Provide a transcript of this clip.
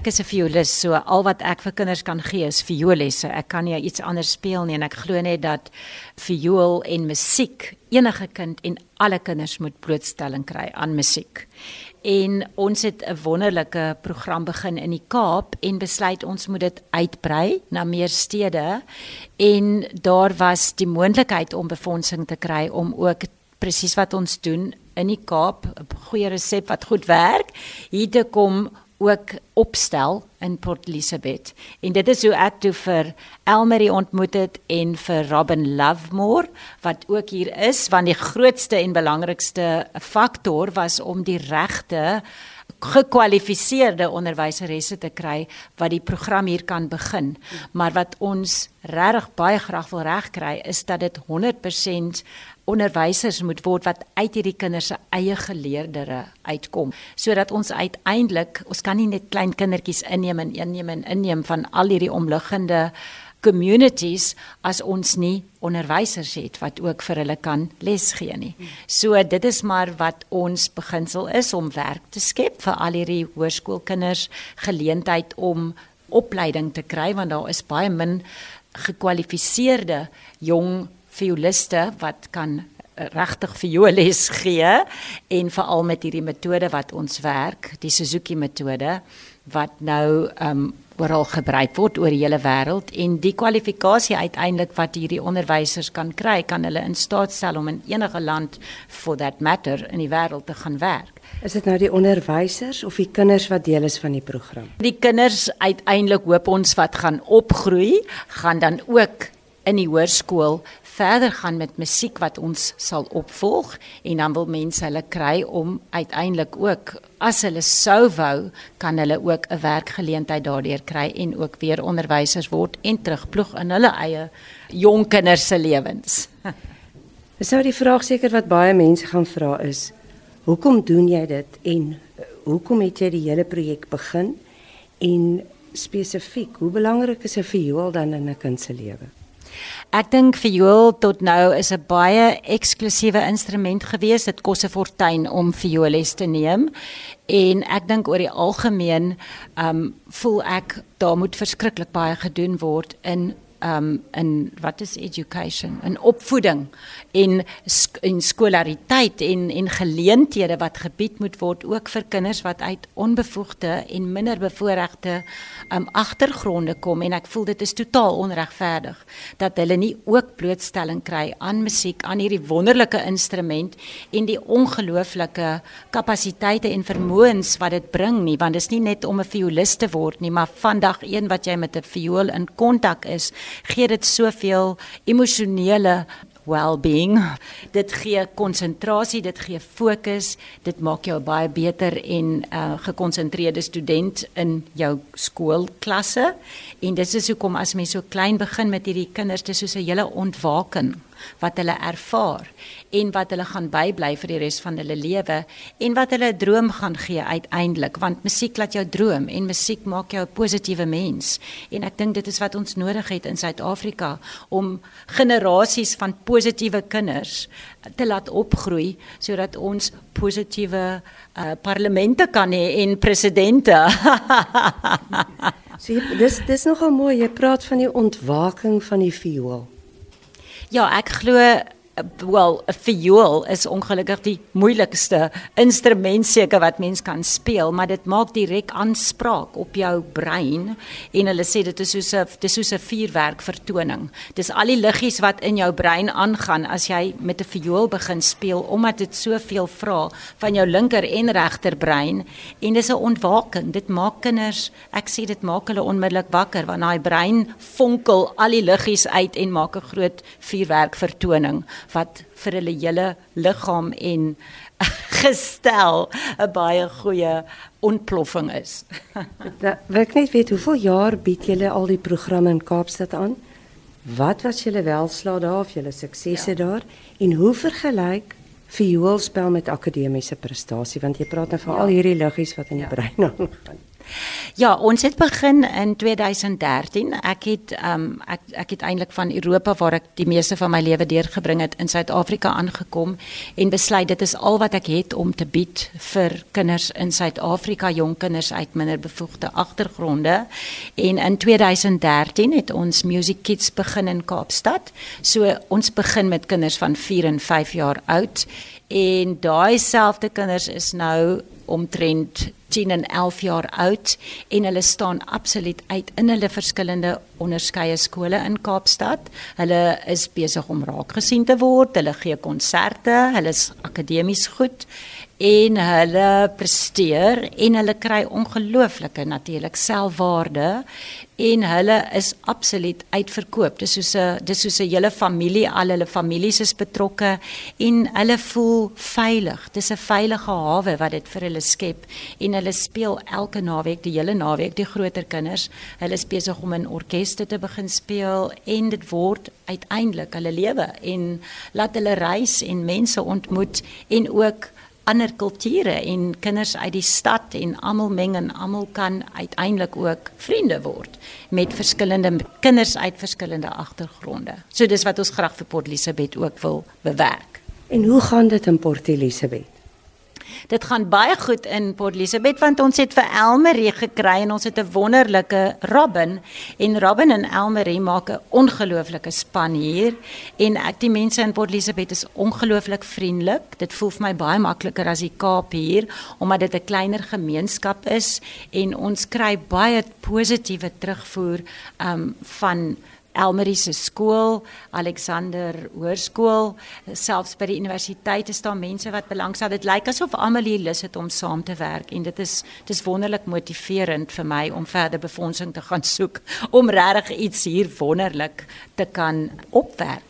ek is 'n violis, so al wat ek vir kinders kan gee is vioollesse. Ek kan nie iets anders speel nie en ek glo net dat viool en musiek enige kind en alle kinders moet blootstelling kry aan musiek. En ons het 'n wonderlike program begin in die Kaap en besluit ons moet dit uitbrei na meer stede en daar was die moontlikheid om befondsing te kry om ook presies wat ons doen in die Kaap 'n goeie resep wat goed werk hier te kom ook opstel in Port Elizabeth. En dit is hoe ek toe vir Elmarie ontmoet het en vir Robin Lovemore wat ook hier is want die grootste en belangrikste faktor was om die regte gekwalifiseerde onderwyseresse te kry wat die program hier kan begin. Maar wat ons regtig baie graag wil regkry is dat dit 100% onderwysers moet word wat uit hierdie kinders se eie geleerdere uitkom sodat ons uiteindelik ons kan nie net klein kindertjies inneem en inneem en inneem van al hierdie omliggende communities as ons nie onderwysers het wat ook vir hulle kan les gee nie. So dit is maar wat ons beginsel is om werk te skep vir al hierdie hoërskoolkinders geleentheid om opleiding te kry want daar is baie min gekwalifiseerde jong violiste wat kan eh, regtig vioolles gee en veral met hierdie metode wat ons werk, die Suzuki metode wat nou um oral gebruik word oor die hele wêreld en die kwalifikasie uiteindelik wat hierdie onderwysers kan kry, kan hulle in staat stel om in enige land for that matter in die wêreld te gaan werk. Is dit nou die onderwysers of die kinders wat deel is van die program? Die kinders uiteindelik hoop ons wat gaan opgroei, gaan dan ook in die hoërskool verder gaan met musiek wat ons sal opvolg en dan wil mense hulle kry om uiteindelik ook as hulle sou wou kan hulle ook 'n werkgeleentheid daardeur kry en ook weer onderwysers word en terugploeg in hulle eie jong kinders se lewens. Dis nou die vraag seker wat baie mense gaan vra is hoekom doen jy dit en eh, hoekom het jy die hele projek begin en spesifiek hoe belangrik is 'n viool dan in 'n kind se lewe? Ek dink viool tot nou is 'n baie eksklusiewe instrument gewees. Dit kos 'n fortuin om vioolles te neem. En ek dink oor die algemeen, ehm um, voel ek daar moet verskriklik baie gedoen word in um in wat is education? In opvoeding en sk en skolariteit en en geleenthede wat gebied moet word ook vir kinders wat uit onbevoegde en minder bevoorregte um agtergronde kom. En ek voel dit is totaal onregverdig dat hulle nie ook blootstelling kry aan musiek aan hierdie wonderlike instrument en die ongelooflike kapasiteite en vermoëns wat dit bring nie. Want dit is nie net om 'n violis te word nie maar vandag een wat jy met 'n viool in kontak is gee dit soveel emosionele well-being. Dit gee konsentrasie, dit gee fokus, dit maak jou baie beter en uh gekonsentreerde student in jou skoolklasse. En dis is hoekom as mens so klein begin met hierdie kinders, dis soos 'n hele ontwaking wat hulle ervaar en wat hulle gaan bybly vir die res van hulle lewe en wat hulle 'n droom gaan gee uiteindelik. Want musiek laat jou droom en musiek maak jou 'n positiewe mens. En ek dink dit is wat ons nodig het in Suid-Afrika om generasies van positiewe kinders te laat opgroei sodat ons positiewe uh, parlemente kan hê en presidente. So dis dis nogal mooi. Jy praat van die ontwaking van die viool. Ja, ek glo wel 'n viool is ongelukkig die moeilikste instrument seker wat mens kan speel, maar dit maak direk aanspraak op jou brein en hulle sê dit is soos 'n dis soos 'n vuurwerk vertoning. Dis al die liggies wat in jou brein aangaan as jy met 'n viool begin speel omdat dit soveel vra van jou linker en regter brein en dis 'n ontwaking. Dit maak kinders, ek sê dit maak hulle onmiddellik wakker want daai brein vonkel al die liggies uit en maak 'n groot vuurwerk vertoning wat vir hulle hele liggaam en gestel 'n baie goeie ontploffing is. Da, wil ek net weet hoeveel jaar bied julle al die programme in Kaapstad aan? Wat was julle welslae daar of julle suksesse ja. daar en hoe vergelyk vioolspel met akademiese prestasie want jy praat nou van ja. al hierdie liggies wat in die ja. brein aangaan. Ja, ons het begin in 2013. Ek het ehm um, ek ek het eintlik van Europa waar ek die meeste van my lewe deurgebring het in Suid-Afrika aangekom en besluit dit is al wat ek het om te bied vir kinders in Suid-Afrika, jong kinders uit minderbevoegde agtergronde. En in 2013 het ons Music Kids begin in Kaapstad. So ons begin met kinders van 4 en 5 jaar oud en daai selfde kinders is nou omtrent 10 en 11 jaar oud en hulle staan absoluut uit in hulle verskillende onderskeie skole in Kaapstad. Hulle is besig om raak gesien te word. Hulle gee konserte, hulle is akademies goed en hulle presteer en hulle kry ongelooflike natuurlik selfwaarde en hulle is absoluut uitverkoop. Dis soos 'n dis soos 'n hele familie, al hulle families is betrokke en hulle voel veilig. Dis 'n veilige hawe wat dit vir hulle skep en hulle speel elke naweek, die hele naweek, die groter kinders. Hulle is besig om in orkeste te begin speel en dit word uiteindelik hulle lewe en laat hulle reis en mense ontmoet en ook ander kulture en kinders uit die stad en almal meng en almal kan uiteindelik ook vriende word met verskillende kinders uit verskillende agtergronde. So dis wat ons graag vir Port Elizabeth ook wil bewerk. En hoe gaan dit in Port Elizabeth? Dit gaan baie goed in Port Elizabeth want ons het vir Elmarie gekry en ons het 'n wonderlike Robin. En Robin en Elmarie maak 'n ongelooflike span hier. En ek die mense in Port Elizabeth is ongelooflik vriendelik. Dit voel vir my baie makliker as die Kaap hier omdat dit 'n kleiner gemeenskap is. En ons kry baie positiewe terugvoer um van Elmarie se skool, Alexander Hoërskool, selfs by die universiteit is daar mense wat belangstel. Dit lyk asof almal hier lus het om saam te werk en dit is dis wonderlik motiverend vir my om verder befondsing te gaan soek om regtig iets hier wonderlik te kan opwerk.